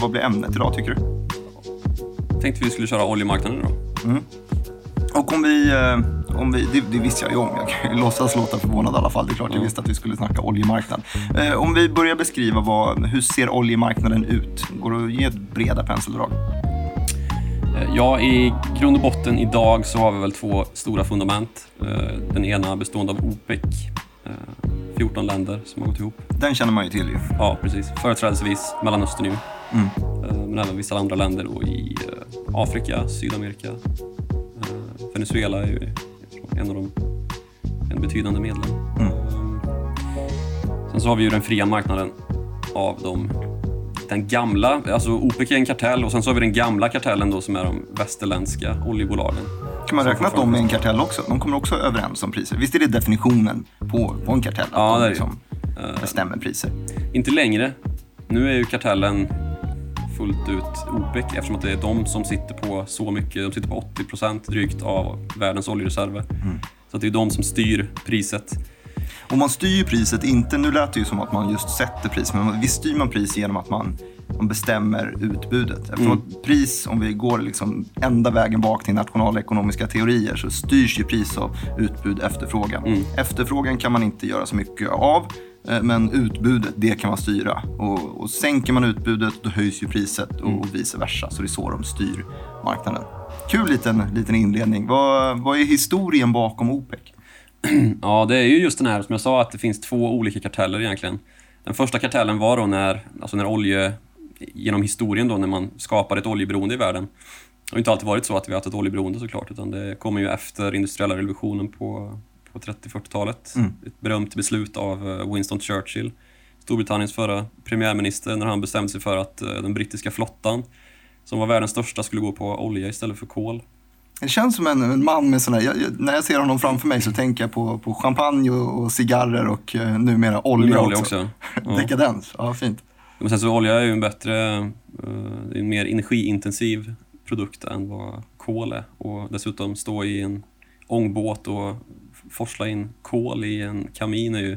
vad, blir ämnet idag tycker du? Tänkte vi skulle köra oljemarknaden idag. Och om vi, eh, om vi det, det visste jag ju om, jag kan ju låtsas låta förvånad i alla fall. Det är klart jag visste att vi skulle snacka oljemarknad. Eh, Om vi börjar beskriva vad, hur ser oljemarknaden ut? Går det att ge ett breda penseldrag? Eh, Ja, i grund och botten idag så har vi väl två stora fundament. Den ena bestående av OPEC, eh, 14 länder som har gått ihop. Den känner man ju till ju. Ja, precis. Företrädesvis Mellanöstern ju. Mm. Men även vissa andra länder och i eh, Afrika, Sydamerika. Eh, Venezuela är ju en av de en betydande medlem. Mm. Sen så har vi ju den fria marknaden av de den gamla, alltså OPEC är en kartell och sen så har vi den gamla kartellen då som är de västerländska oljebolagen. Kan man räkna att de är en kartell också? De kommer också överens om priser. Visst är det definitionen på, på en kartell? Att Ja, de det är det. liksom bestämmer priser. Inte längre. Nu är ju kartellen fullt ut OPEC eftersom att det är de som sitter på så mycket. De sitter på 80 procent drygt av världens oljereserver. Så att det är de som styr priset. Och man styr priset, inte, nu lät det ju som att man just sätter pris, men visst styr man pris genom att man, man bestämmer utbudet. Eftersom Mm. pris, om vi går liksom ända vägen bak till nationalekonomiska teorier, så styrs ju pris av utbud efterfrågan. Mm. Efterfrågan kan man inte göra så mycket av, men utbudet, det kan man styra. Och, och sänker man utbudet, då höjs ju priset och, Mm. och vice versa. Så det är så de styr marknaden. Kul liten, liten inledning. Vad, vad är historien bakom OPEC? Ja, det är ju just den här som jag sa att det finns två olika karteller egentligen. Den första kartellen var då när, alltså när olje, genom historien då, när man skapade ett oljeberoende i världen. Det har inte alltid varit så att vi har haft ett oljeberoende såklart, utan det kommer ju efter industriella revolutionen på, på 30-40-talet. Mm. Ett berömt beslut av eh, Winston Churchill, Storbritanniens förra premiärminister, när han bestämde sig för att eh, den brittiska flottan, som var världens största, skulle gå på olja istället för kol. Det känns som en, en man med jag, jag, när jag ser honom framför mig så tänker jag på, på champagne och, och cigarrer och eh, numera olja, Numera olja också. också. Ja. Dekadens, ja fint. Men sen så olja är ju en bättre, eh, en mer energiintensiv produkt än vad kol är. Och dessutom stå i en ångbåt och forsla in kol i en kamin är ju,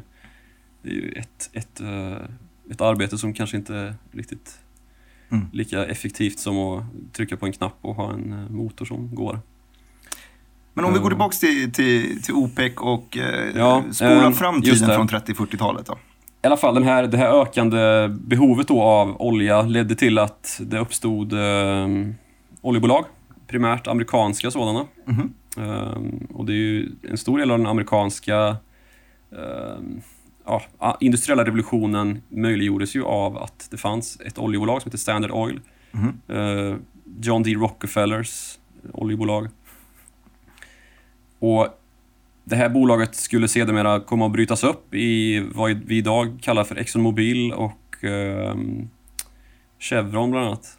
är ju ett, ett, eh, ett arbete som kanske inte är riktigt Mm. lika effektivt som att trycka på en knapp och ha en eh, motor som går. Men om vi går Mm. tillbaka till, till, till OPEC och eh, Ja, spolar eh, fram tiden från 30-40-talet då. I alla fall den här, det här ökande behovet då av olja ledde till att det uppstod eh, oljebolag, primärt amerikanska sådana. Mhm. Ehm, och det är ju en stor del av den amerikanska ehm, ja, industriella revolutionen möjliggjordes ju av att det fanns ett oljebolag som heter Standard Oil. Eh, John D. Rockefellers oljebolag. Och det här bolaget skulle sedermera komma att brytas upp i vad vi idag kallar för ExxonMobil och ehm, Chevron bland annat.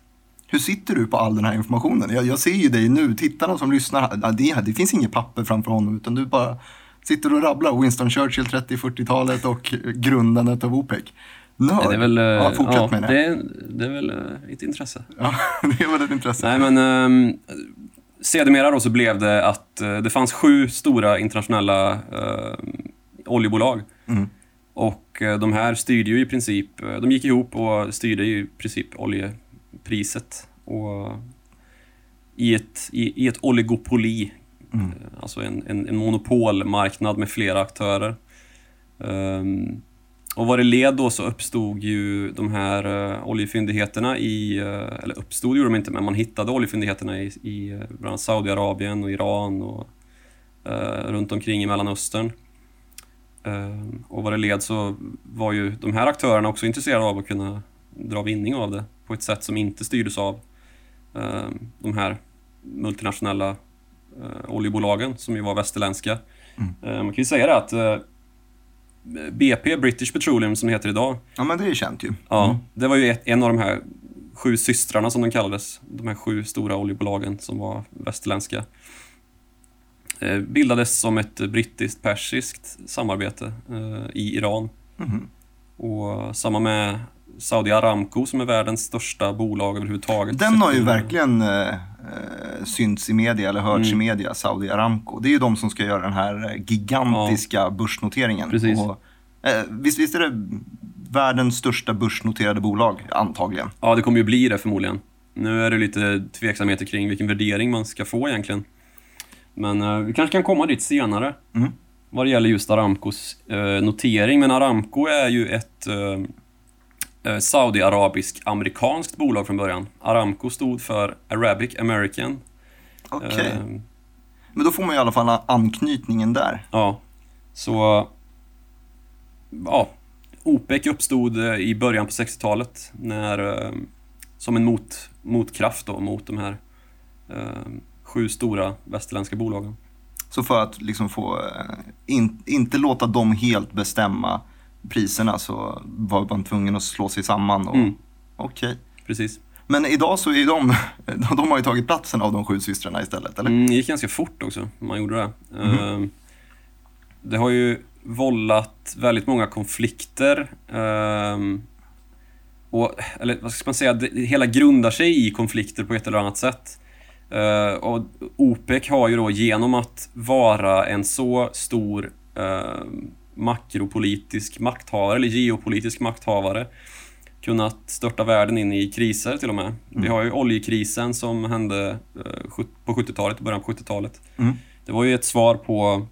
Hur sitter du på all den här informationen? Jag, jag ser ju dig nu, tittarna som lyssnar, det, det finns inget papper framför honom utan du bara sitter och rabblar Winston Churchill 30-40-talet och grundandet av OPEC. Nörd. Det är väl, eh, ja, fortsätt ja, med det. det. är, det är väl eh, ett intresse. Ja, det är väl ett intresse. Nej, men um, sedermera då så blev det att eh, det fanns sju stora internationella eh, oljebolag. Mm. Och eh, de här styrde ju i princip, de gick ihop och styrde i princip oljepriset. Och i ett, i, i ett oligopoli, Mm. eh, alltså en, en, en monopolmarknad med flera aktörer. Ehm, och vad det led då så uppstod ju de här uh, oljefyndigheterna i, eh, eller uppstod gjorde de inte, men man hittade oljefyndigheterna i, i bland annat Saudiarabien och Iran och eh, runt omkring i Mellanöstern. Ehm, och vad det led så var ju de här aktörerna också intresserade av att kunna dra vinning av det på ett sätt som inte styrdes av ehm, de här multinationella eh, oljebolagen som ju var västerländska. Mm. Eh, man kan ju säga det att eh, BP, British Petroleum som det heter idag, Ja, men det är känt ju. ja, Mm. det var ju ett, en av de här sju systrarna som de kallades. De här sju stora oljebolagen som var västerländska. Eh, bildades som ett brittiskt-persiskt samarbete eh, i Iran. Mhm. Och samma med Saudi Aramco som är världens största bolag överhuvudtaget. Den har ju verkligen eh, eh, synts i media eller hörts Mm. i media, Saudi Aramco. Det är ju de som ska göra den här eh, gigantiska börsnoteringen. Precis. Och, eh, visst, visst är det världens största börsnoterade bolag, antagligen. Ja, det kommer ju bli det förmodligen. Nu är det lite tveksamheter kring vilken värdering man ska få egentligen. Men eh, vi kanske kan komma dit senare. Mm. Vad det gäller just Aramcos eh, notering. Men Aramco är ju ett eh, Saudiarabisk-amerikanskt bolag från början. Aramco stod för Arabic American. Okej. Eh, Men då får man i alla fall anknytningen där. Ja, så... Ja, OPEC uppstod eh, i början på 60-talet när, eh, som en mot, motkraft då, mot de här eh, sju stora västerländska bolagen. Så för att liksom få, eh, in, inte låta dem helt bestämma priserna så var man tvungen att slå sig samman. Och, Mm. Okej. Precis. Men idag så är de, de har ju tagit platsen av de sju systrarna istället, eller? Mm, det gick ganska fort också, man gjorde det. Eh, Det har ju vållat väldigt många konflikter. ehm, och, eller vad ska man säga, det hela grundar sig i konflikter på ett eller annat sätt. Eh, och OPEC har ju då genom att vara en så stor makropolitisk makthavare, eller geopolitisk makthavare, kunnat störta världen in i kriser till och med. Vi har ju oljekrisen som hände eh, på 70-talet, i början på 70-talet. Mm. Det var ju ett svar på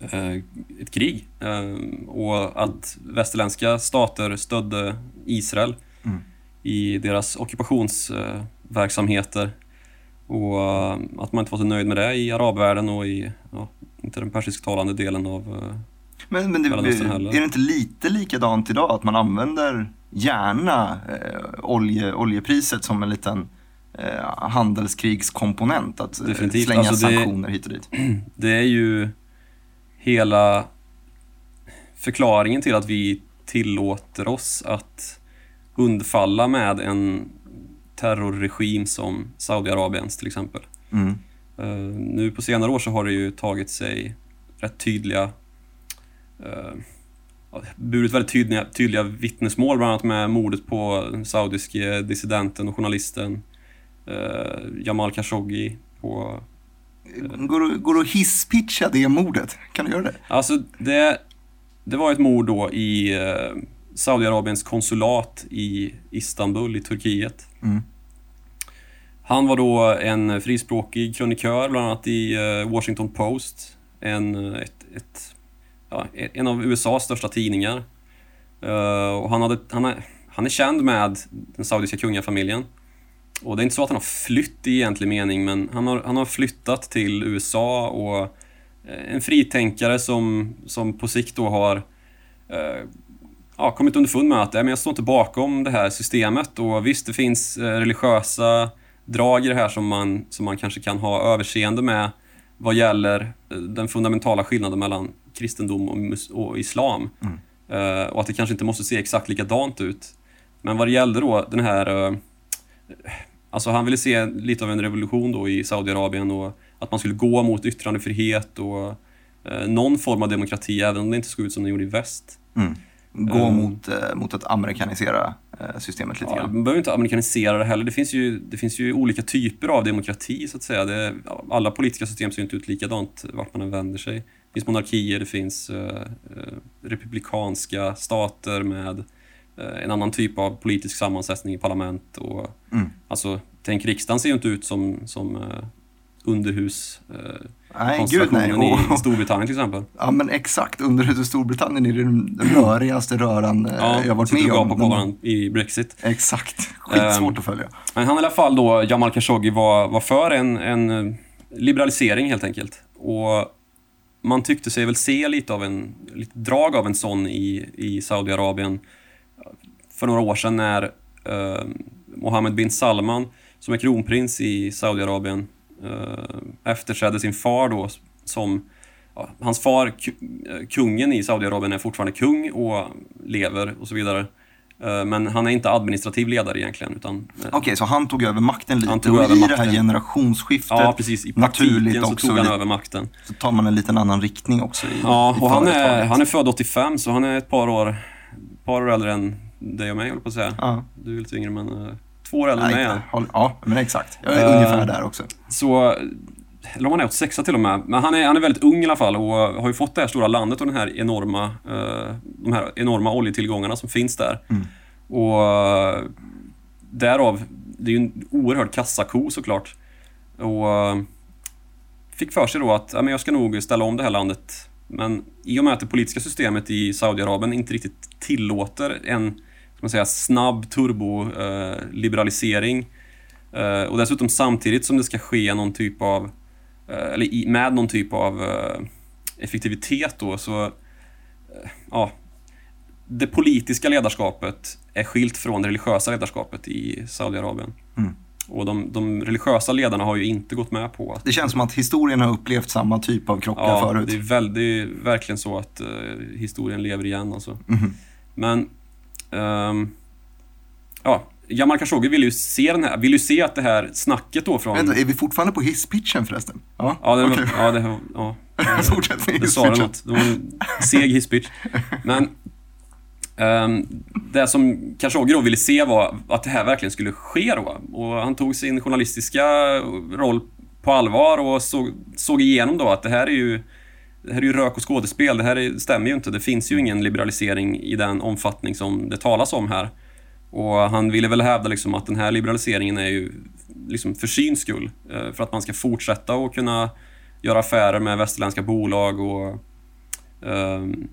eh, ett krig eh, och att västerländska stater stödde Israel Mm. i deras ockupationsverksamheter och att man inte var så nöjd med det i arabvärlden och i ja, inte den persisktalande delen av Men, men det, är det inte lite likadant idag att man använder gärna eh, olje, oljepriset som en liten eh, handelskriegskomponent? Att eh, Definitivt. slänga Alltså det- sanktioner hit och dit. Det är ju hela förklaringen till att vi tillåter oss att undfalla med en terrorregim som Saudiarabiens till exempel. Mm. Eh, nu på senare år så har det ju tagit sig rätt tydliga uh, burit väldigt tydliga, tydliga vittnesmål bland annat med mordet på den saudiske dissidenten och journalisten eh, Jamal Khashoggi på Går, du- går du att hisspitcha det mordet? Kan du göra det? Alltså, det, det var ett mord då i eh, Saudiarabiens konsulat i Istanbul i Turkiet. Mm. Han var då en frispråkig krönikör, bland annat i eh, Washington Post. En, eh, ett, ett, ja, en av USAs största tidningar. Eh, och han, hade, han, är, han är känd med den saudiska kungafamiljen. Och det är inte så att han har flytt i egentlig mening, men han har, han har flyttat till USA och eh, en fritänkare som, som på sikt då har eh, ja, kommit underfund med att äh, men jag står inte bakom det här systemet och visst, det finns eh, religiösa drag i det här som man, som man kanske kan ha överseende med vad gäller den fundamentala skillnaden mellan kristendom och, och islam. Eh, och att det kanske inte måste se exakt likadant ut. Men vad det gällde då den här eh, Alltså han ville se lite av en revolution då i Saudiarabien och att man skulle gå mot yttrandefrihet och eh, någon form av demokrati, även om det inte såg ut som det gjorde i väst. Mm. Gå Mm. mot, mot att amerikanisera systemet lite Ja, grann. man behöver inte amerikanisera det heller. Det finns, ju, det finns ju olika typer av demokrati, så att säga. Det, alla politiska system ser ju inte ut likadant vart man än vänder sig. Det finns monarkier, det finns eh, eh, republikanska stater med eh, en annan typ av politisk sammansättning i parlament. Och, Mm. Alltså, tänk riksdagen ser ju inte ut som, som underhus Nej, gud nej. konstellationen i, Och, Storbritannien till exempel. ja, men exakt. Underhuset i Storbritannien är den rörigaste röran eh, jag varit sitter med och om. gapar på varandra i Brexit. Exakt. Skitsvårt Ehm, att följa. Men han i alla fall då, Jamal Khashoggi var, var för en, en liberalisering helt enkelt. Och man tyckte sig väl se lite av en, lite drag av en sån i, i Saudiarabien för några år sedan när eh, Mohammed bin Salman, som är kronprins i Saudiarabien, eh, efterträdde sin far då som ja, Hans far, eh, kungen i Saudiarabien, är fortfarande kung och lever och så vidare. Eh, Men han är inte administrativ ledare egentligen, utan eh, Okej, så han tog över makten lite Han tog och över i det makten. här generationsskiftet, Ja, precis. I naturligt praktiken så också, tog han över makten. så tar man en liten annan riktning också i, Ja, och han är, han är född 85, så han är ett par år, par år äldre än dig och mig, håller på att säga. Ja. Du är lite yngre, men eh, två år äldre än mig. ja, men exakt. Jag är Eh, ungefär där också. Så eller om han är 86 till och med. Men han är, han är väldigt ung i alla fall och har ju fått det här stora landet och den här enorma, eh, de här enorma oljetillgångarna som finns där. Mm. Och eh, därav, det är ju en oerhörd kassako såklart. Och eh, fick för sig då att ja, men jag ska nog ställa om det här landet. Men i och med att det politiska systemet i Saudiarabien inte riktigt tillåter en ska man säga, snabb turboliberalisering eh, och dessutom samtidigt som det ska ske någon typ av, eller i, med någon typ av eh, effektivitet då, så eh, ja, det politiska ledarskapet är skilt från det religiösa ledarskapet i Saudiarabien. Mm. Och de, de religiösa ledarna har ju inte gått med på att Det känns som att historien har upplevt samma typ av krockar Ja, förut. det är, väl, det är verkligen så att eh, historien lever igen alltså. Mhm. Men... ehm, ja, Jamal Khashoggi vill ju se den här, vill ju se att det här snacket då från... Vänta, är vi fortfarande på hisspitchen förresten? Ja, Ja, det, okej. ja, det, ja, Fortsätt med det sa något. Det var en seg hisspitch. Men ehm, det som Khashoggi då ville se var att det här verkligen skulle ske då. Och han tog sin journalistiska roll på allvar och såg, såg igenom då att det här är ju det här är ju rök och skådespel, det här är, stämmer ju inte. Det finns ju ingen liberalisering i den omfattning som det talas om här. Och han ville väl hävda liksom att den här liberaliseringen är ju liksom för syns skull. eh, För att man ska fortsätta att kunna göra affärer med västerländska bolag och ehm,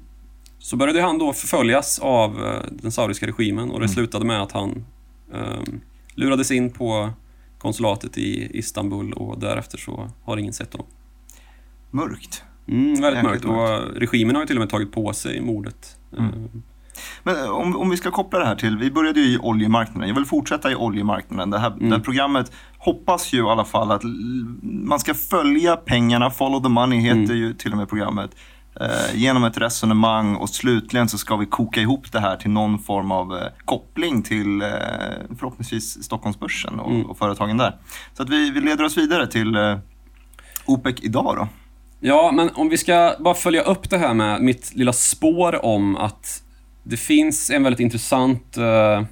så började han då förföljas av eh, den saudiska regimen och det slutade med att han ehm, lurades in på konsulatet i Istanbul och därefter så har ingen sett honom. Mörkt. Mm, väldigt Jäkligt mörkt och regimen har ju till och med tagit på sig mordet. Mm. Men eh, om, om vi ska koppla det här till, vi började ju i oljemarknaden. Jag vill fortsätta i oljemarknaden. Det här, Mm. det här programmet hoppas ju i alla fall att man ska följa pengarna, follow the money heter Mm. ju till och med programmet. Eh, genom ett resonemang och slutligen så ska vi koka ihop det här till någon form av eh, koppling till eh, förhoppningsvis Stockholmsbörsen och, Mm. och företagen där. Så att vi, vi leder oss vidare till eh, OPEC idag då. Ja, men om vi ska bara följa upp det här med mitt lilla spår om att det finns en väldigt intressant eh,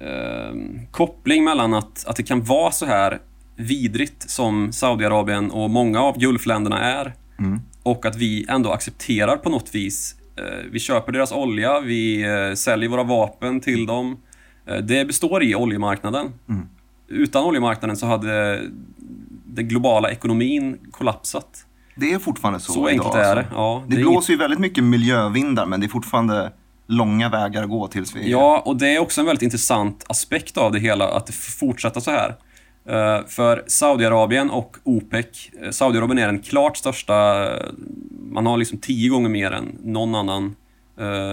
eh, koppling mellan att, att det kan vara så här vidrigt som Saudiarabien och många av Gulfländerna är Mm. och att vi ändå accepterar på något vis. Eh, vi köper deras olja, vi eh, säljer våra vapen till dem. Eh, det består i oljemarknaden. Mm. Utan oljemarknaden så hade den globala ekonomin kollapsat. Det är fortfarande så Så, enkelt idag, är det. alltså. Ja, Det är blåser ju väldigt mycket miljövindar men det är fortfarande långa vägar att gå tills vi... Ja, och det är också en väldigt intressant aspekt av det hela, att det får fortsätta så här. Eh, för Saudiarabien och OPEC, eh, Saudiarabien är den klart största, eh, man har liksom tio gånger mer än någon annan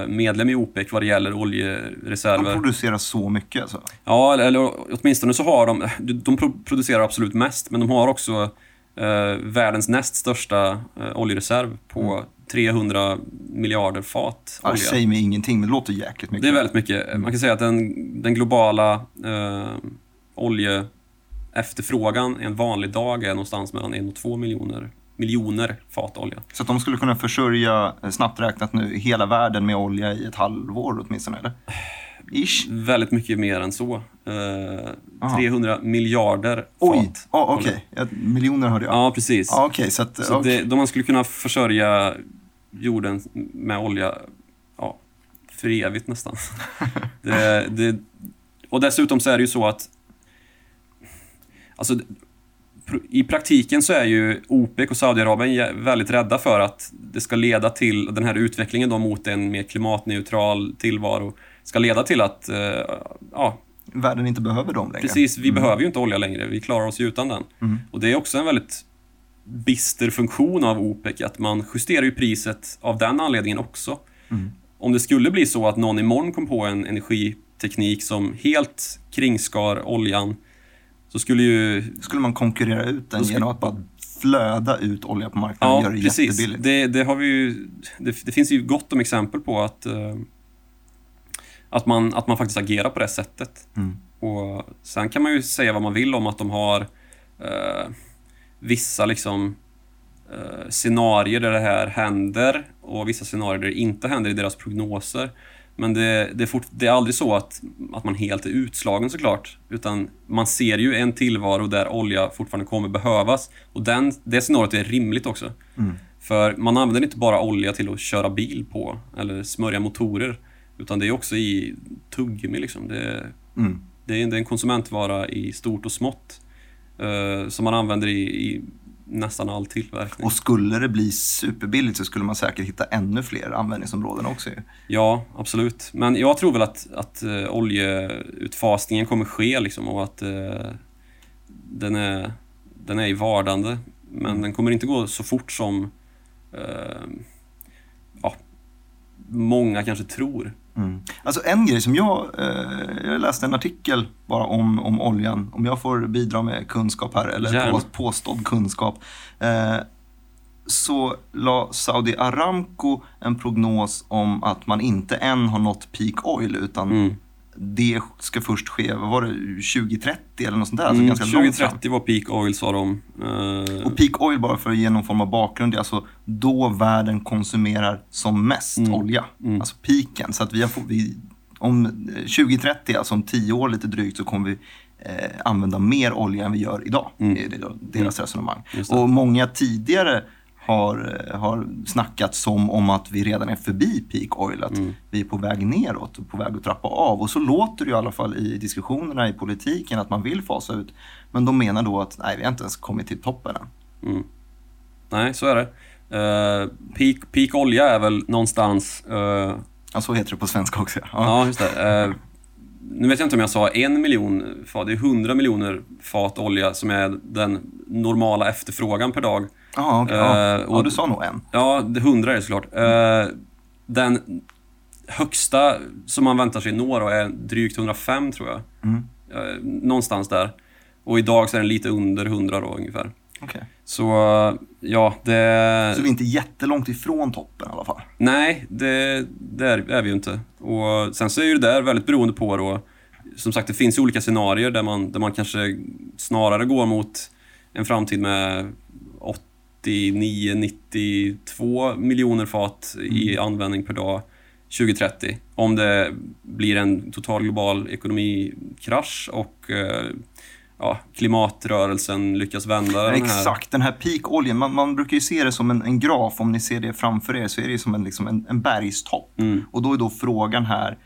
medlem i OPEC vad det gäller De oljereserver. producerar så mycket alltså. Ja, eller, eller åtminstone så har de, de pro- producerar absolut mest, men de har också världens näst största eh, oljereserv på 300 miljarder fat Ja, det olja. säger mig ingenting men det låter jäkligt mycket. Det är väldigt mycket. Man kan säga att den, den globala eh, oljeefterfrågan en vanlig dag är någonstans mellan en och två miljoner, miljoner fat olja. Så att de skulle kunna försörja, eh, snabbt räknat nu, hela världen med olja i ett halvår åtminstone, eller? Ish. Väldigt mycket mer än så. Eh, Aha. 300 miljarder Oj, fat. ja, okej. Ja, Miljoner hörde jag. Ja, precis. Ja, okej, så att... Så okej. det, man skulle kunna försörja jorden med olja ja, för evigt nästan. det, det, och dessutom så är det ju så att alltså, i praktiken så är ju OPEC och Saudiarabien väldigt rädda för att det ska leda till den här utvecklingen då mot en mer klimatneutral tillvaro ska leda till att eh, ja, Världen inte behöver dem längre. Precis, vi behöver ju inte olja längre. Vi klarar oss ju utan den. Mm. Och det är också en väldigt bister funktion av OPEC, att man justerar ju priset av den anledningen också. Mm. Om det skulle bli så att någon imorgon kom på en energiteknik som helt kringskar oljan, så skulle ju... Skulle man konkurrera ut den skulle- genom att bara flöda ut olja på marknaden och Ja, göra det precis. jättebilligt? Det, det har vi ju... Det, det finns ju gott om exempel på att, eh, att, man, att man faktiskt agerar på det sättet. Mm. Och sen kan man ju säga vad man vill om att de har eh, vissa liksom eh, scenarier där det här händer och vissa scenarier där det inte händer i deras prognoser. Men det, det, är fort, det är aldrig så att, att man helt är utslagen såklart. Utan man ser ju en tillvaro där olja fortfarande kommer behövas. Och den, det scenariot är rimligt också. För man använder inte bara olja till att köra bil på eller smörja motorer. Utan det är också i tuggummi liksom. Det, Mm. det, är, en- det är en konsumentvara i stort och smått. eh, som man använder i, i nästan all tillverkning. Och skulle det bli superbilligt så skulle man säkert hitta ännu fler användningsområden också. Ja, absolut. Men jag tror väl att, att uh, oljeutfasningen kommer ske liksom, och att eh, den, är, den är i vardande. Men den kommer inte gå så fort som ja, många kanske tror. Mm. Alltså en grej som jag, eh, jag läste en artikel bara om, om oljan, om jag får bidra med kunskap här, eller på, påstådd kunskap. Eh, så la Saudi Aramco en prognos om att man inte än har nått peak oil, utan Mm. Det ska först ske, vad var det, 2030 eller något sånt där? Alltså Mm, ganska långt fram. 2030 var peak oil sa de. Eh, Och peak oil, bara för att ge någon form av bakgrund, det är alltså då världen konsumerar som mest Mm. olja. Mm. Alltså peaken. Så att vi har, vi, om eh, 2030, alltså om 10 år lite drygt, så kommer vi eh, använda mer olja än vi gör idag. Mm. Det är deras resonemang. Just det. Och många tidigare har, eh, har snackat som om att vi redan är förbi peak oil, att Mm. vi är på väg neråt och på väg att trappa av. Och så låter det i alla fall i diskussionerna i politiken att man vill fasa ut. Men de menar då att nej, vi har inte ens kommit till toppen än. Mm. Nej, så är det. Eh, peak, peak olja är väl någonstans... eh, Ja, så heter det på svenska också. Ja. ja, just det. Eh, nu vet jag inte om jag sa en miljon fat. Det är 100 miljoner fat olja som är den normala efterfrågan per dag. Ja, okej, ja. Eh, ja, och- du sa nog en. Ja, det 100 är det såklart. Eh, den högsta som man väntar sig nå då är drygt 105 tror jag. Mm. Eh, någonstans där. Och idag så är den lite under 100 då ungefär. Okej. Så ja, det... Så vi är inte jättelångt ifrån toppen i alla fall. Nej, det, det är, är vi ju inte. Och sen så är ju det där väldigt beroende på då, som sagt det finns olika scenarier där man, där man kanske snarare går mot en framtid med 89, 92 miljoner fat i användning per dag 2030. Om det blir en total global ekonomikrasch och eh, ja, klimatrörelsen lyckas vända den här... Exakt, den här peak-oljan. Man, man brukar ju se det som en, en graf. Om ni ser det framför er så är det som en, liksom en, en bergstopp. Mm. Och då är då frågan här,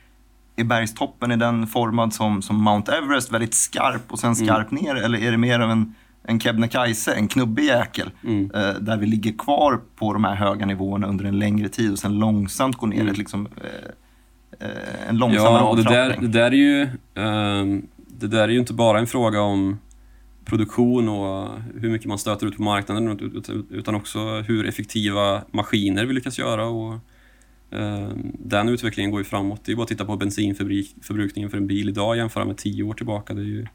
är bergstoppen är den formad som, som Mount Everest, väldigt skarp och sen skarp ner? Eller är det mer av en, en Kebnekaise, en knubbig jäkel? Mm. Eh, där vi ligger kvar på de här höga nivåerna under en längre tid och sen långsamt går ner Mm. ett liksom, eh, eh, en långsammare Ja, och det där, det där är ju ehm, Det där är ju inte bara en fråga om produktion och hur mycket man stöter ut på marknaden ut- ut- utan också hur effektiva maskiner vi lyckas göra och ehm, den utvecklingen går ju framåt. Det är bara att titta på bensinförbrukningen för en bil idag och jämföra med tio år tillbaka. Det är ju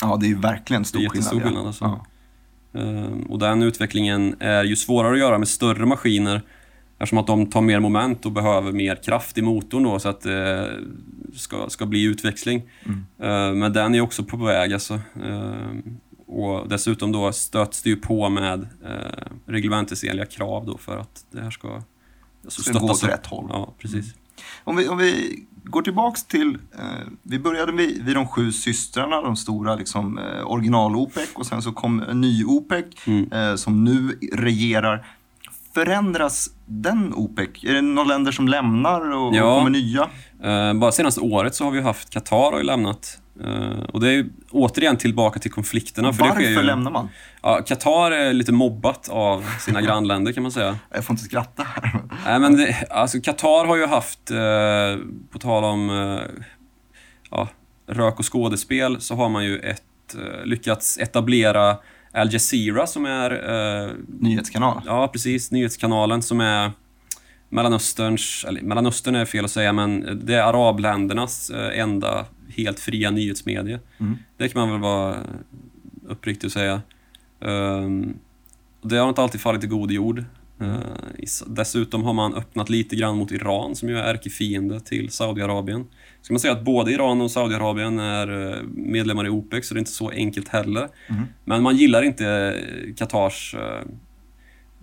Ja, det är verkligen det är stor skillnad. skillnad. Alltså. Ja. Ehm, Och den utvecklingen är ju svårare att göra med större maskiner eftersom att de tar mer moment och behöver mer kraft i motorn då så att det ska, ska bli utväxling. Mm. Ehm, Men den är också på väg alltså. Ehm, Och dessutom då stöts det ju på med eh, reglementesenliga krav då för att det här ska alltså, Ska gå åt rätt håll. Ja, precis. Om vi, om vi går tillbaks till, eh, vi började vid, vid de sju systrarna, de stora liksom, eh, original-OPEC och sen så kom en ny OPEC Mm. eh, som nu regerar. Förändras den OPEC? Är det några länder som lämnar och, Ja. kommer nya? Eh, bara senaste året så har vi haft Qatar har ju lämnat. Eh, och det är ju återigen tillbaka till konflikterna. För Varför ju, lämnar man? Ja, Qatar är lite mobbat av sina grannländer kan man säga. Jag får inte skratta här. Nej, men det, alltså Qatar har ju haft, eh, på tal om eh, ja, rök och skådespel, så har man ju ett, eh, lyckats etablera Al Jazeera som är, eh, Nyhetskanal. ja precis, nyhetskanalen som är Mellanösterns, eller Mellanöstern är fel att säga, men det är arabländernas eh, enda helt fria nyhetsmedie. Mm. Det kan man väl vara uppriktig och säga. Och det har inte alltid fallit i god jord. Uh, dessutom har man öppnat lite grann mot Iran som ju är ärkefiende till Saudiarabien. Ska man säga att både Iran och Saudiarabien är eh, medlemmar i OPEC så det är inte så enkelt heller. Mm. Men man gillar inte eh, Qatars eh,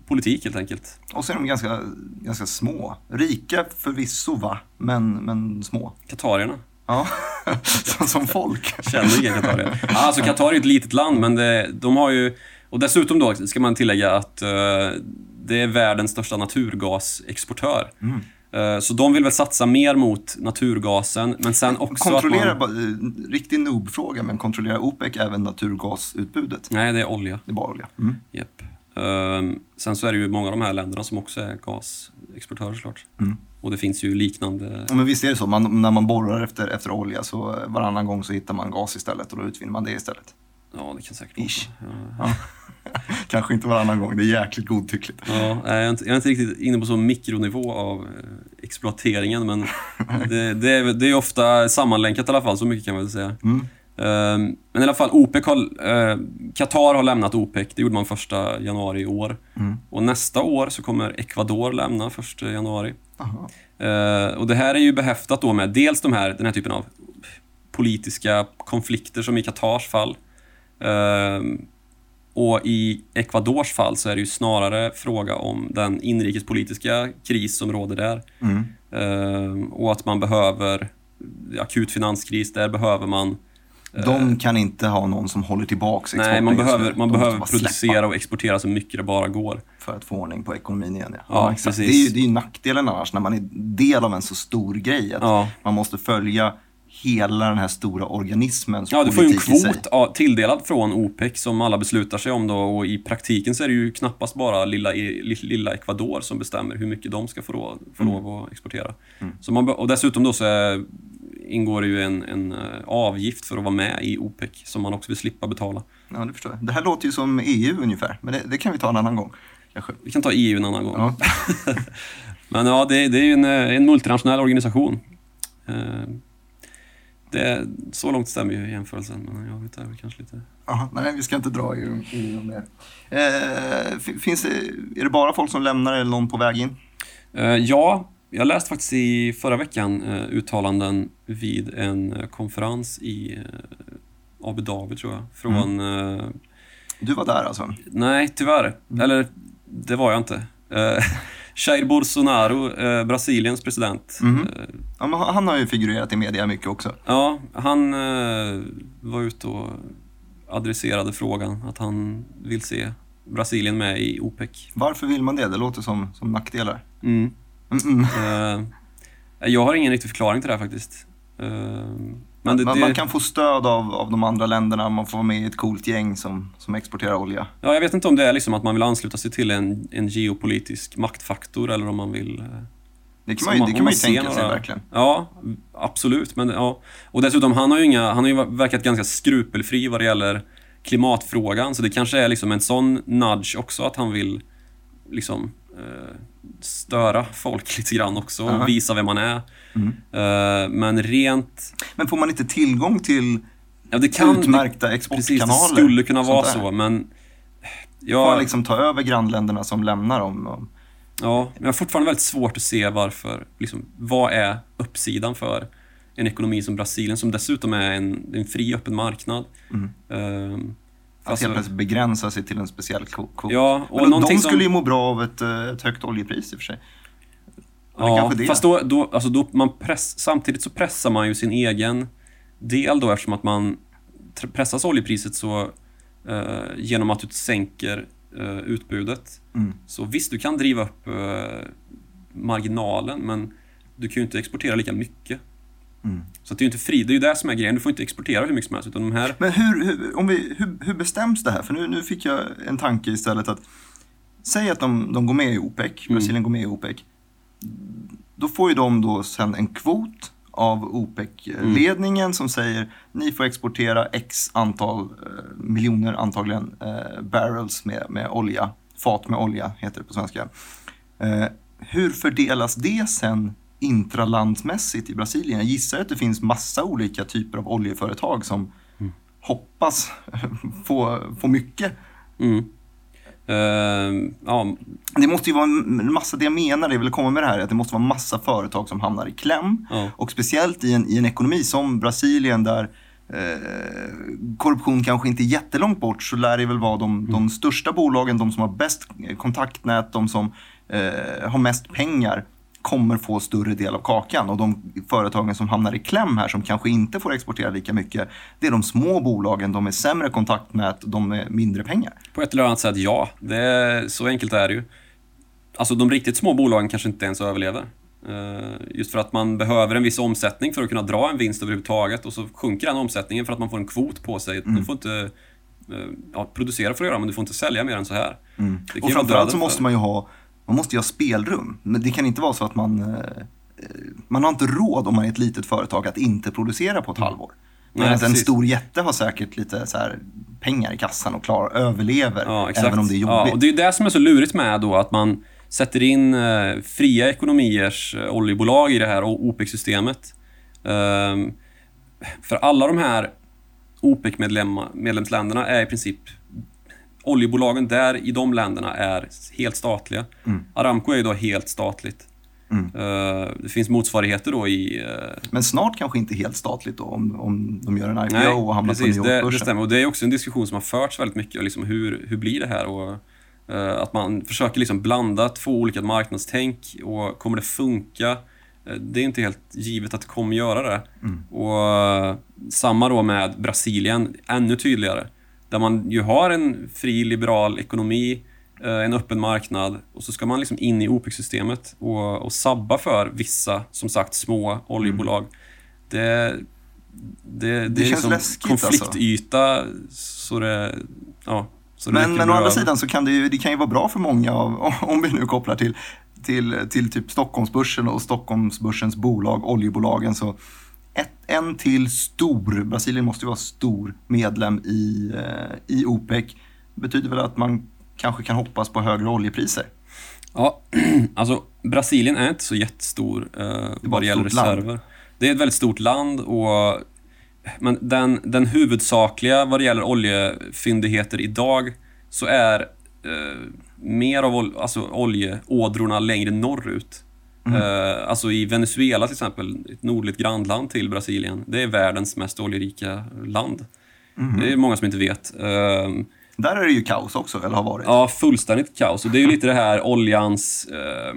politik helt enkelt. Och så är de ganska, ganska små. Rika förvisso va, men, men små. Katarierna. Ja, som, som folk. Känner inga katarier. Ja, alltså Qatar är ett litet land, men det, de har ju... Och dessutom då ska man tillägga att uh, det är världens största naturgasexportör. Mm. Uh, så de vill väl satsa mer mot naturgasen, men sen också Kontrollerar, att man... eh, riktig noob-fråga, men kontrollerar OPEC även naturgasutbudet? Nej, det är olja. Det är bara olja. Mm. Japp. Ehm, sen så är det ju många av de här länderna som också är gasexportörer såklart. Mm. Och det finns ju liknande... Ja, men visst är det så, man, när man borrar efter, efter olja så eh, varannan gång så hittar man gas istället och då utvinner man det istället. Ja, det kan säkert vara Ish. Ja. Kanske inte varannan gång, det är jäkligt godtyckligt. Ja, jag, är inte, jag är inte riktigt inne på så mikronivå av eh, exploateringen, men det, det, är, det är ofta sammanlänkat i alla fall, så mycket kan man väl säga. Mm. Ehm, men i alla fall, OPEC har, eh, Qatar har lämnat OPEC, det gjorde man första januari i år. Mm. Och nästa år så kommer Ecuador lämna första januari. Eh, och det här är ju behäftat då med dels de här, den här typen av politiska konflikter som i Qatars fall. Ehm, och i Ecuadors fall så är det ju snarare fråga om den inrikespolitiska kris som råder där. Mm. Ehm, och att man behöver akut finanskris, där behöver man De kan inte ha någon som håller tillbaks exporten Nej, man behöver, man behöver producera släppa och exportera så mycket det bara går. För att få ordning på ekonomin igen. Ja, Ja, precis. Det är ju det är nackdelen annars när man är del av en så stor grej. Att Ja. Man måste följa hela den här stora organismens Ja, du får ju en kvot ja, tilldelad från OPEC som alla beslutar sig om då och i praktiken så är det ju knappast bara lilla, li- lilla Ecuador som bestämmer hur mycket de ska få, lov, få Mm. lov att exportera. Så man, och dessutom då så är, ingår det ju en, en eh, avgift för att vara med i OPEC som man också vill slippa betala. Ja, det förstår jag. Det här låter ju som EU ungefär, men det, det kan vi ta en annan gång. Kanske. Vi kan ta EU en annan gång. Ja. Men ja, det, det är ju en, eh, en multinationell organisation. Eh, Det, så långt stämmer ju jämförelsen, men jag vet, väl kanske lite... Aha, nej, vi ska inte dra EU, EU mer. Eh, fi- finns det, är det bara folk som lämnar eller någon på väg in? Eh, ja, jag läste faktiskt i förra veckan eh, uttalanden vid en eh, konferens i eh, Abu Dhabi, tror jag. Från... Eh, Du var där alltså? nej, tyvärr. Eller, det var jag inte. Eh, Jair Bolsonaro, eh, Brasiliens president. Eh, Ja, han har ju figurerat i media mycket också. ja, han eh, var ute och adresserade frågan att han vill se Brasilien med i OPEC. Varför vill man det? Det låter som, som nackdelar. Mm. Mm Eh, jag har ingen riktig förklaring till det här faktiskt. Men det, man, det, man kan få stöd av, av de andra länderna, man får vara med i ett coolt gäng som, som exporterar olja. ja, jag vet inte om det är liksom att man vill ansluta sig till en, en geopolitisk maktfaktor eller om man vill... eh, Det kan man ju, det kan man ju tänka sig några- verkligen. Ja, absolut. Men, ja. Och dessutom, han har ju, inga, han har ju verkat ganska skrupelfri vad det gäller klimatfrågan. Så det kanske är liksom en sån nudge också att han vill liksom eh, störa folk lite grann också och visa vem man är. Mm. Men rent... Men får man inte tillgång till Ja, det kan... utmärkta Precis, det exportkanaler? skulle kunna vara så, men... Får Ja, man liksom ta över grannländerna som lämnar dem? Och- ja, men jag har fortfarande väldigt svårt att se varför, liksom, vad är uppsidan för en ekonomi som Brasilien, som dessutom är en, en fri, öppen marknad. Mm. Ehm, Att alltså- helt plötsligt begränsa sig till en speciell kvo- kvot. Ja, och Men de, någonting de som- skulle ju må bra av ett, eh, ett högt oljepris i och för sig. Ja, fast då, då, alltså då man press, samtidigt så pressar man ju sin egen del då eftersom att man pressas oljepriset så eh, genom att du sänker eh, utbudet. Mm. Så visst, du kan driva upp eh, marginalen men du kan ju inte exportera lika mycket. Mm. Så det är ju inte fri, det är ju det som är grejen. Du får inte exportera hur mycket som helst utan de här... Men hur, hur, om vi, hur, hur bestäms det här? För nu, nu fick jag en tanke istället att Säg att de, de går med i OPEC, Mm. Brasilien går med i OPEC. Då får ju de då sen en kvot av OPEC-ledningen som säger ni får exportera x antal eh, miljoner antagligen eh, barrels med, med olja. Fat med olja heter det på svenska. Eh, hur fördelas det sen intralandsmässigt i Brasilien? Jag gissar att det finns massa olika typer av oljeföretag som hoppas få, få mycket. Mm. Eh, ja, Det måste ju vara en massa, det jag menar, det jag vill komma med det här, är att det måste vara massa företag som hamnar i kläm. ja. Och speciellt i en, i en ekonomi som Brasilien där eh, korruption kanske inte är jättelångt bort så lär det väl vara de, de största bolagen, de som har bäst kontaktnät, de som eh, har mest pengar kommer få större del av kakan och de företagen som hamnar i kläm här som kanske inte får exportera lika mycket det är de små bolagen, de med sämre kontaktnät, de med mindre pengar. På ett eller annat sätt ja, det är, så enkelt är det ju. Alltså de riktigt små bolagen kanske inte ens överlever. Eh, just för att man behöver en viss omsättning för att kunna dra en vinst överhuvudtaget och så sjunker den omsättningen för att man får en kvot på sig. Mm. Du får inte eh, ja, producera för att göra men du får inte sälja mer än så här. Mm. Och framförallt så måste man ju ha, man måste ju ha spelrum. Men det kan inte vara så att man eh, man har inte råd om man är ett litet företag att inte producera på ett halvår. Medan en stor jätte har säkert lite så pengar i kassan och klar, överlever ja, även om det är jobbigt. Ja, och det är det som är så lurigt med då att man sätter in eh, fria ekonomiers eh, oljebolag i det här OPEC-systemet. Eh, för alla de här OPEC-medlemsländerna är i princip oljebolagen där i de länderna är helt statliga. Mm. Aramco är ju då helt statligt. Mm. Uh, det finns motsvarigheter då i... Uh... Men snart kanske inte helt statligt då om, om de gör en IPO Nej, och hamnar precis, på New York-börsen. Det, det stämmer och det är också en diskussion som har förts väldigt mycket. Liksom hur, hur blir det här? Och Eh, att man försöker liksom blanda två olika marknadstänk och kommer det funka? Eh, det är inte helt givet att det kommer göra det. Mm. Och eh, Samma då med Brasilien, ännu tydligare. Där man ju har en fri liberal ekonomi, en öppen marknad och så ska man liksom in i OPEC-systemet och, och sabba för vissa, som sagt, små oljebolag. Mm. Det, det, det, det är liksom läskigt, konfliktyta alltså. så det... Ja, men, men å andra sidan så kan det ju, det kan ju vara bra för många, av, om vi nu kopplar till, till, till typ Stockholmsbörsen och Stockholmsbörsens bolag, oljebolagen. Så ett, en till stor, Brasilien måste ju vara stor medlem i, eh, i OPEC, betyder väl att man kanske kan hoppas på högre oljepriser. Ja, alltså Brasilien är inte så jättestor eh, vad det gäller reserver. Land. Det är ett väldigt stort land och men den, den huvudsakliga vad det gäller oljefyndigheter idag så är eh, mer av ol, alltså oljeådrorna längre norrut. Mm. Eh, alltså i Venezuela till exempel, ett nordligt grannland till Brasilien. Det är världens mest oljerika land. Mm. Det är många som inte vet. Eh, Där är det ju kaos också, eller har varit? Ja, fullständigt kaos. Och det är ju lite det här oljans eh,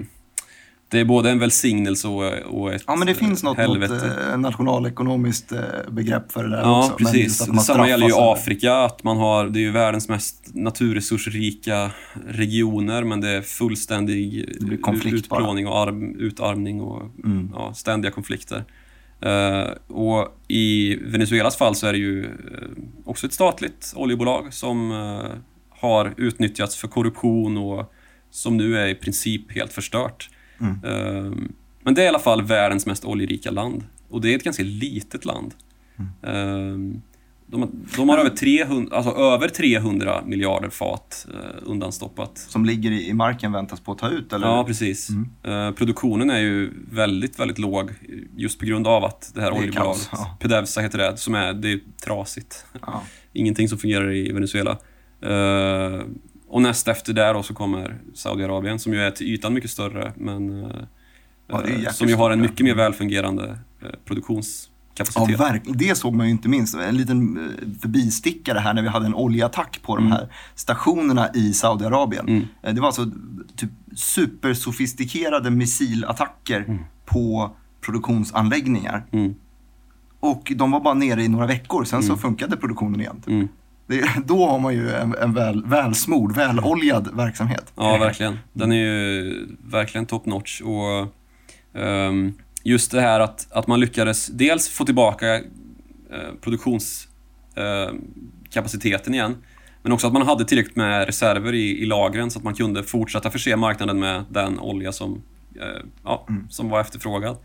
det är både en välsignelse och, och ett Ja, men det finns något, något eh, nationalekonomiskt eh, begrepp för det där ja, också. Precis. Detsamma gäller ju Afrika. Att man har, det är ju världens mest naturresursrika regioner, men det är fullständig det utplåning och arm, utarmning och mm. ja, ständiga konflikter. Uh, och I Venezuelas fall så är det ju också ett statligt oljebolag som uh, har utnyttjats för korruption och som nu är i princip helt förstört. Mm. Ehm, men det är i alla fall världens mest oljerika land. Och det är ett ganska litet land. Mm. Ehm, de, de, har över 300, alltså över 300 miljarder fat eh, undanstoppat. Som ligger i, marken väntas på att ta ut? Eller? Ja, precis. Mm. Eh, produktionen är ju väldigt, väldigt låg just på grund av att det här det oljebolaget, ja. Pedevsa heter det, som är, det är trasigt. Ja. Ingenting som fungerar i Venezuela. Eh, och näst efter där så kommer Saudiarabien som ju är till ytan mycket större men ja, eh, som ju har en mycket mer välfungerande eh, produktionskapacitet. Ja, verkligen. Det såg man ju inte minst. En liten eh, förbistickare här när vi hade en oljeattack på mm. de här stationerna i Saudiarabien. Mm. Det var alltså typ supersofistikerade missilattacker mm. på produktionsanläggningar. Mm. Och de var bara nere i några veckor, sen så mm. funkade produktionen igen. Det, då har man ju en, en väl, välsmord, väloljad verksamhet. Ja, verkligen. Den är ju verkligen top notch. Och, um, just det här att, att man lyckades dels få tillbaka uh, produktionskapaciteten uh, igen, men också att man hade tillräckligt med reserver i, i lagren så att man kunde fortsätta förse marknaden med den olja som, uh, ja, mm. som var efterfrågad.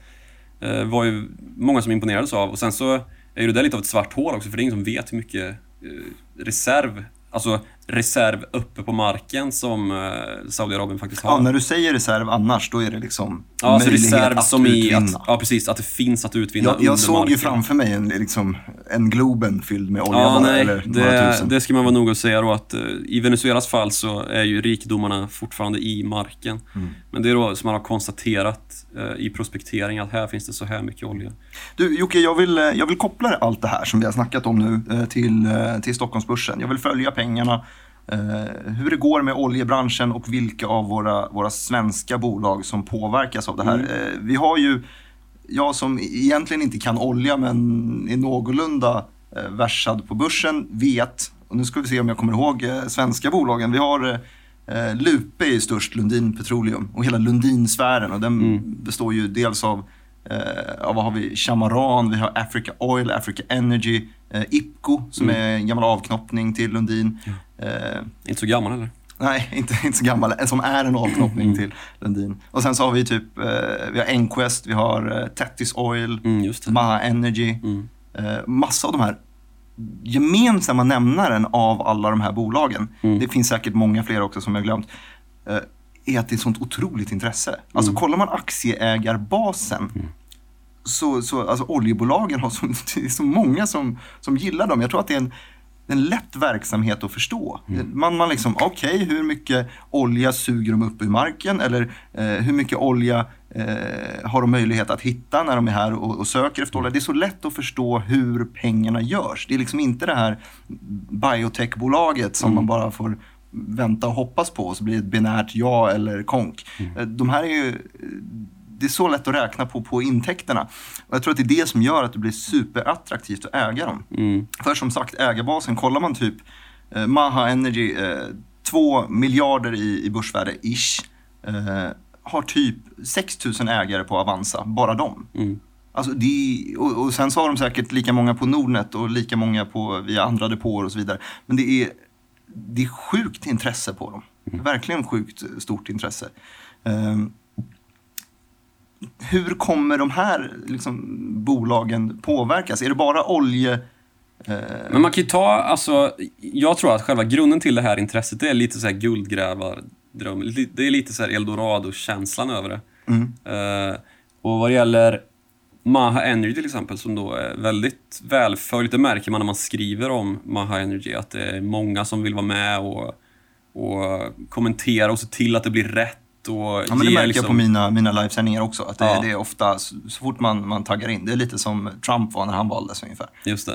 Det var ju många som imponerades av. Och sen så är det där lite av ett svart hål också, för det är ingen som vet hur mycket Eh, reserv, alltså reserv uppe på marken som eh, Saudiarabien faktiskt har. Ja, när du säger reserv annars, då är det liksom Ja, alltså möjlighet reserv att som i utvinna. att, ja, precis, att det finns att utvinna jag, jag såg marken. ju framför mig en, liksom, en Globen fylld med olja Ja, bara, nej, eller några det, tusen. det ska man vara noga att säga då att eh, i Venezuelas fall så är ju rikedomarna fortfarande i marken. Mm. Men det är då som man har konstaterat eh, i prospektering att här finns det så här mycket olja. Du Jocke, jag vill, eh, jag vill koppla allt det här som vi har snackat om nu eh, till, till Stockholmsbörsen. Jag vill följa pengarna, hur det går med oljebranschen och vilka av våra, våra svenska bolag som påverkas av det här. Mm. Eh, Vi har ju, jag som egentligen inte kan olja men är någorlunda eh, versad på börsen vet, och nu ska vi se om jag kommer ihåg eh, svenska bolagen. Vi har eh, Lupe är störst, Lundin Petroleum och hela Lundinsfären och den Mm. består ju dels av Eh, ja, vad har vi? Chamaran, vi har Africa Oil, Africa Energy, eh, IPCO som Mm. är en gammal avknoppning till Lundin. Eh, Inte så gammal heller. nej, inte, inte så gammal, eh, som är en avknoppning Mm. till Lundin. Och sen så har vi typ, eh, vi har Enquest, vi har eh, Tettis Oil, Mm. Maha Energy. Mm. Eh, massa av de här gemensamma nämnaren av alla de här bolagen, Mm. det finns säkert många fler också som jag glömt, eh, är att det är ett sånt otroligt intresse. Alltså Mm. kollar man aktieägarbasen så, så alltså oljebolagen har så, det är så många som, som gillar dem. Jag tror att det är en, en lätt verksamhet att förstå. Man, man liksom, okej, hur mycket olja suger de upp ur marken? Eller eh, hur mycket olja eh, har de möjlighet att hitta när de är här och, och söker efter olja? Det är så lätt att förstå hur pengarna görs. Det är liksom inte det här biotechbolaget som man bara får vänta och hoppas på och så blir det ett binärt ja eller konk. Eh, De här är ju det är så lätt att räkna på, på intäkterna. Och jag tror att det är det som gör att det blir superattraktivt att äga dem. Mm. För som sagt, ägarbasen, kollar man typ eh, Maha Energy, eh, 2 miljarder i, i börsvärde, ish, eh, har typ 6 000 ägare på Avanza, bara de. Mm. Alltså det, och, och sen så har de säkert lika många på Nordnet och lika många på, via andra depåer och så vidare. Men det är, det är sjukt intresse på dem. Verkligen sjukt stort intresse. Ehm, hur kommer de här liksom, bolagen påverkas? Är det bara olje... eh, Men man kan ju ta, alltså, jag tror att själva grunden till det här intresset, det är lite så här guldgrävardröm. Det är lite så här eldorado-känslan över det. Mm. Eh, och vad det gäller Maha Energy till exempel, som då är väldigt välföljt, det märker man när man skriver om Maha Energy, att det är många som vill vara med och, och kommentera och se till att det blir rätt. Och Ja, men det märker liksom, jag på mina, mina livesändningar också. Att det, Ja. det är ofta, så, så fort man, man taggar in, det är lite som Trump var när han valdes ungefär. Just det.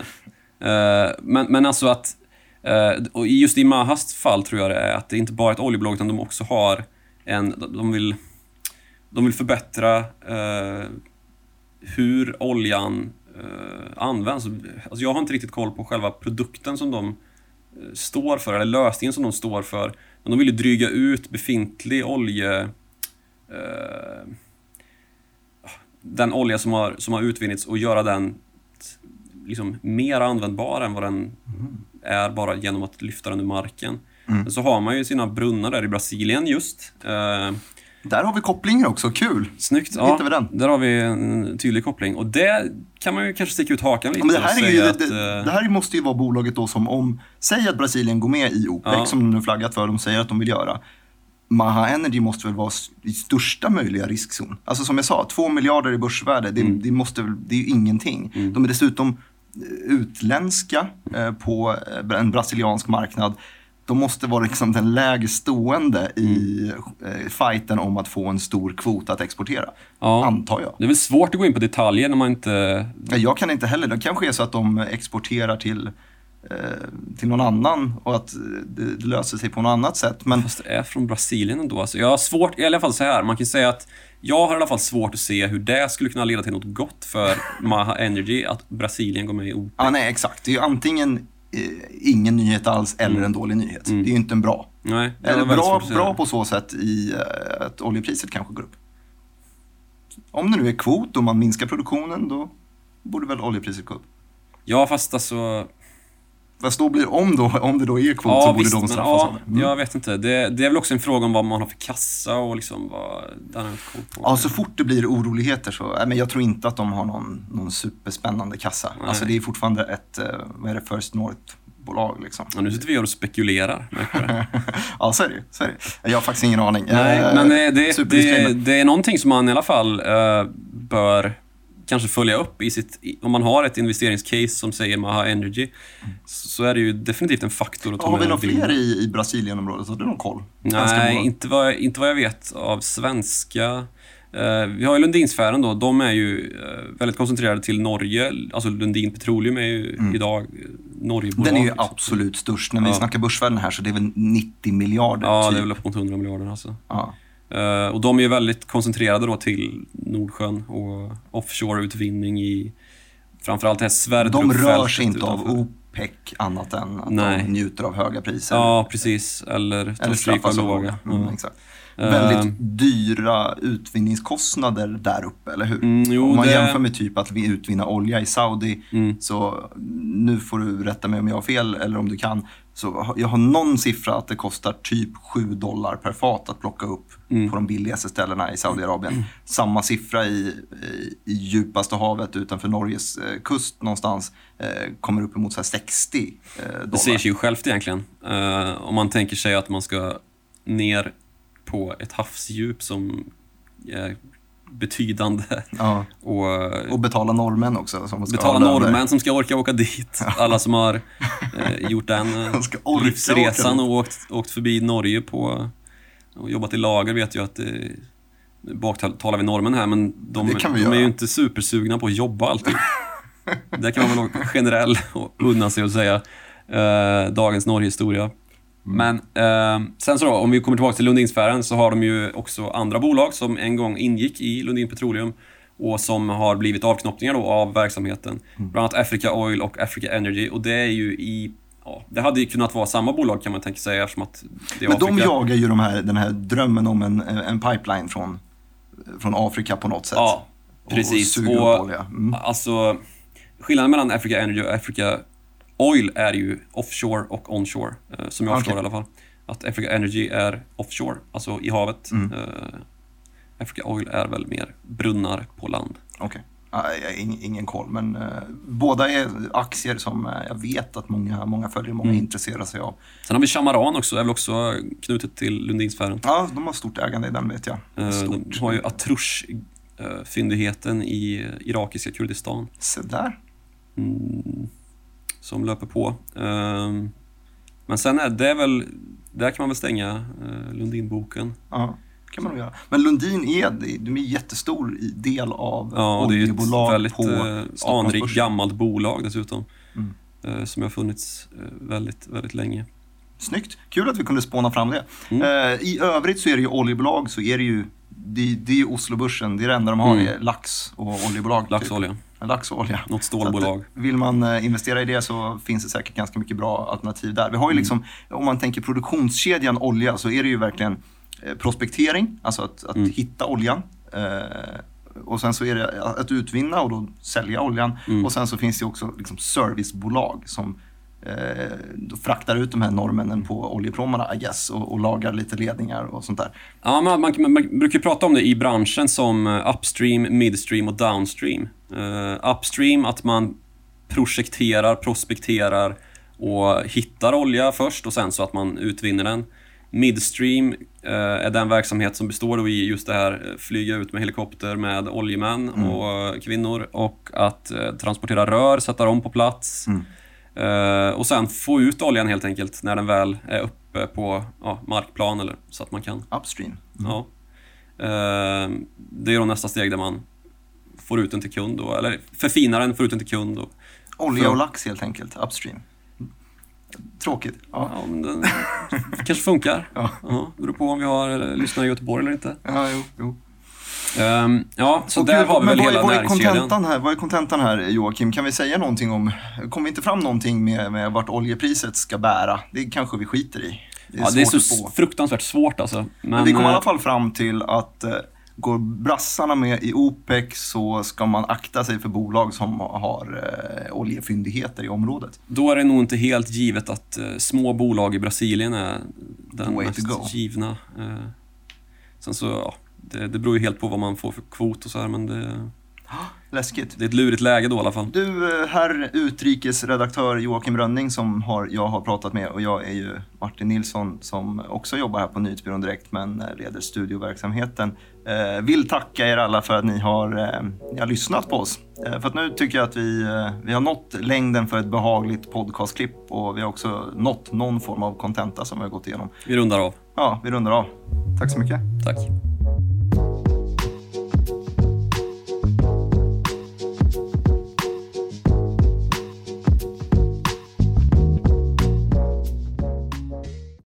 Eh, men, men alltså att, eh, och just i Mahas fall tror jag det är att det inte bara är ett oljebolag utan de också har en, de vill, de vill förbättra eh, hur oljan används. Alltså jag har inte riktigt koll på själva produkten som de står för, eller lösningen som de står för. Men de vill ju dryga ut befintlig olje... Eh, den olja som har, som har utvinnits och göra den liksom mer användbar än vad den är bara genom att lyfta den ur marken. Men så har man ju sina brunnar där i Brasilien just. Eh, Där har vi kopplingen också, kul! snyggt. Hittar vi den. Där har vi en tydlig koppling. Och det kan man ju kanske sticka ut hakan lite Ja, men det, här är ju, att, det, eh, det här måste ju vara bolaget då som om, säg att Brasilien går med i OPEC Ja. som de nu flaggat för, de säger att de vill göra. Maha Energy måste väl vara i största möjliga riskzon. Alltså som jag sa, två miljarder i börsvärde, det, Mm. det, måste, det är ju ingenting. De är dessutom eh, utländska eh, på eh, en brasiliansk marknad. De måste vara liksom den lägst stående i Mm. eh, fighten om att få en stor kvot att exportera. Ja. Antar jag. Det är väl svårt att gå in på detaljer när man inte... Ja, Jag kan inte heller. Det kanske är så att de exporterar till, eh, till någon annan och att eh, det, det löser sig på något annat sätt. Men Fast det är från Brasilien ändå. Alltså jag har svårt, i alla fall så här, man kan säga att jag har i alla fall svårt att se hur det skulle kunna leda till något gott för Maha Energy att Brasilien går med i OPEC. ja, nej, exakt. Det är ju antingen ingen nyhet alls eller en dålig nyhet. Det är ju inte en bra. Nej, Eller bra, bra på så sätt i eh, att oljepriset kanske går upp. Om det nu är kvot och man minskar produktionen då borde väl oljepriset gå upp. Ja, fast alltså... Fast då blir, om, då, om det då är kvot så Ja, borde visst, de men straffas ja, det. Mm. jag vet inte. Det, det är väl också en fråga om vad man har för kassa och liksom vad... Den har koll på. Ja, så fort det blir oroligheter så, nej, men jag tror inte att de har någon, någon superspännande kassa. Nej. Alltså det är fortfarande ett, eh, vad är det, First North bolag. Liksom. Ja, nu sitter vi och spekulerar, ja, så är det, så är det. Jag har faktiskt ingen aning. Nej, Eh, men det, det, det, det är någonting som man i alla fall eh, bör kanske följa upp i sitt... Om man har ett investeringscase som säger Maha Energy, så är det ju definitivt en faktor att ta Har vi med några fler i, i Brasiliens-området? Har du någon koll? Nej, inte vad, inte vad jag vet av svenska. Eh, vi har ju Lundinsfären då. De är ju eh, väldigt koncentrerade till Norge. Alltså Lundin Petroleum är ju idag eh, Norgebolag. Mm. Den är ju liksom. absolut störst. När vi Ja. snackar börsvärden här så det är väl 90 miljarder. Ja, typ. det är väl upp mot 100 miljarder alltså. ja. Eh, och de är ju väldigt koncentrerade då till Nordsjön och offshore-utvinning i framförallt det här De Sverdrup-fältet rör sig inte utanför. av OPEC annat än att Nej. de njuter av höga priser. Ja, precis. Eller, Eller de straffas av låga. Mm, exakt. Eh, Väldigt dyra utvinningskostnader där uppe, eller hur? Mm, jo, Om man det- jämför med typ att vi utvinner olja i Saudi, Mm. så nu får du rätta mig om jag har fel eller om du kan. Så jag har någon siffra att det kostar typ 7 dollar per fat att plocka upp Mm. på de billigaste ställena i Saudiarabien. Samma siffra i, i, i djupaste havet utanför Norges eh, kust någonstans eh, kommer uppemot så här 60 eh, dollar. Det säger sig ju självt egentligen. Eh, om man tänker sig att man ska ner på ett havsdjup som är betydande Ja. och Och betala norrmän också. Som ska betala norrmän som ska orka åka dit. Alla som har eh, gjort den eh, livsresan och åkt, åkt förbi Norge på och jobbat i lager vet ju att det baktalar vi norrmän här, men de, Det de är ju inte supersugna på att jobba alltid. Där kan man väl vara generell och unna sig att säga eh, dagens Norgehistoria. Men eh, sen så då, om vi kommer tillbaka till Lundinsfären så har de ju också andra bolag som en gång ingick i Lundin Petroleum och som har blivit avknoppningar då av verksamheten. Bland annat Africa Oil och Africa Energy och det är ju i Ja, det hade ju kunnat vara samma bolag kan man tänka sig eftersom att det är Men de Afrika. jagar ju de här, den här drömmen om en, en pipeline från, från Afrika på något sätt. Ja, Och- precis. Och Och, olja. Mm. Alltså, skillnaden mellan Africa Energy och Africa Oil är ju offshore och onshore, eh, som jag Okej. förstår i alla fall. Att Africa Energy är offshore, alltså i havet. Mm. Eh, Africa Oil är väl mer brunnar på land. Okej. Har ing- ingen koll, men eh, båda är aktier som jag vet att många, många följer, många Mm. intresserar sig av. Sen har vi Chamaran också, är väl också knutet till Lundinsfären. Ja, de har stort ägande i den vet jag. Stort. De har ju Atrush-fyndigheten i irakiska Kurdistan. Se där. Mm, som löper på. Ehm, men sen är det väl, där kan man väl stänga uh, Lundinboken. Ja, kan man nog göra. Men Lundin är, de är en jättestor del av Ja, och det är ju ett oljebolag väldigt på eh, anrikt Stockholmsbörsen. gammalt bolag dessutom. Mm. eh, som har funnits eh, väldigt, väldigt länge. Snyggt. Kul att vi kunde spåna fram det. Mm. Eh, I övrigt så är det ju oljebolag så är det ju det, det är Oslobörsen, det är det enda de har Mm. är lax och oljebolag. Typ. Lax och olja. Något Så stålbolag. vill man eh, investera i det så finns det säkert ganska mycket bra alternativ där. Vi har ju Mm. liksom, om man tänker produktionskedjan olja så är det ju verkligen eh, prospektering, alltså att, att Mm. hitta oljan. Eh, och sen så är det att utvinna och då sälja oljan. Mm. Och sen så finns det också liksom servicebolag som eh, fraktar ut de här norrmännen på oljepråmarna I guess och, och lagar lite ledningar och sånt där. Ja, man, man, man brukar prata om det i branschen som upstream, midstream och downstream. Eh, upstream, att man projekterar, prospekterar och hittar olja först och sen så att man utvinner den. Midstream eh, är den verksamhet som består i just det här eh, flyga ut med helikopter med oljemän och eh, kvinnor och att eh, transportera rör, sätta dem på plats. Mm. Eh, och sen få ut oljan helt enkelt när den väl är uppe på ja, markplan eller så att man kan Upstream. Ja. Eh, det är då nästa steg där man får ut den till kund, då, eller förfinar den, får ut den till kund. Och, Olja och lax helt enkelt, upstream. Tråkigt. Ja. ja, men den kanske funkar. Ja. Ja, beror på om vi har eh, lyssnare i Göteborg eller inte. Ja, jo, jo. Ehm, ja, så Och där gud, har vi väl vad, hela vad är kontentan här? Vad är kontentan här Joakim? Kan vi säga någonting om, kom vi inte fram någonting med, med vart oljepriset ska bära? Det kanske vi skiter i. Det är Ja, det är så fruktansvärt svårt alltså. Men, Men vi kom i alla eh, fall fram till att eh, går brassarna med i OPEC så ska man akta sig för bolag som har eh, oljefyndigheter i området. Då är det nog inte helt givet att eh, små bolag i Brasilien är den mest givna. Eh, sen så, ja, det, det beror ju helt på vad man får för kvot och så här, men det... Läskigt. Det är ett lurigt läge då i alla fall. Du, eh, herr utrikesredaktör Joakim Rönning som har, jag har pratat med och jag är ju Martin Nilsson som också jobbar här på Nyhetsbyrån Direkt men eh, leder studioverksamheten. Eh, vill tacka er alla för att ni har, eh, ni har lyssnat på oss. Eh, för att nu tycker jag att vi, eh, vi har nått längden för ett behagligt podcastklipp och vi har också nått någon form av kontenta som vi har gått igenom. Vi rundar av. Ja, vi rundar av. Tack så mycket. Tack.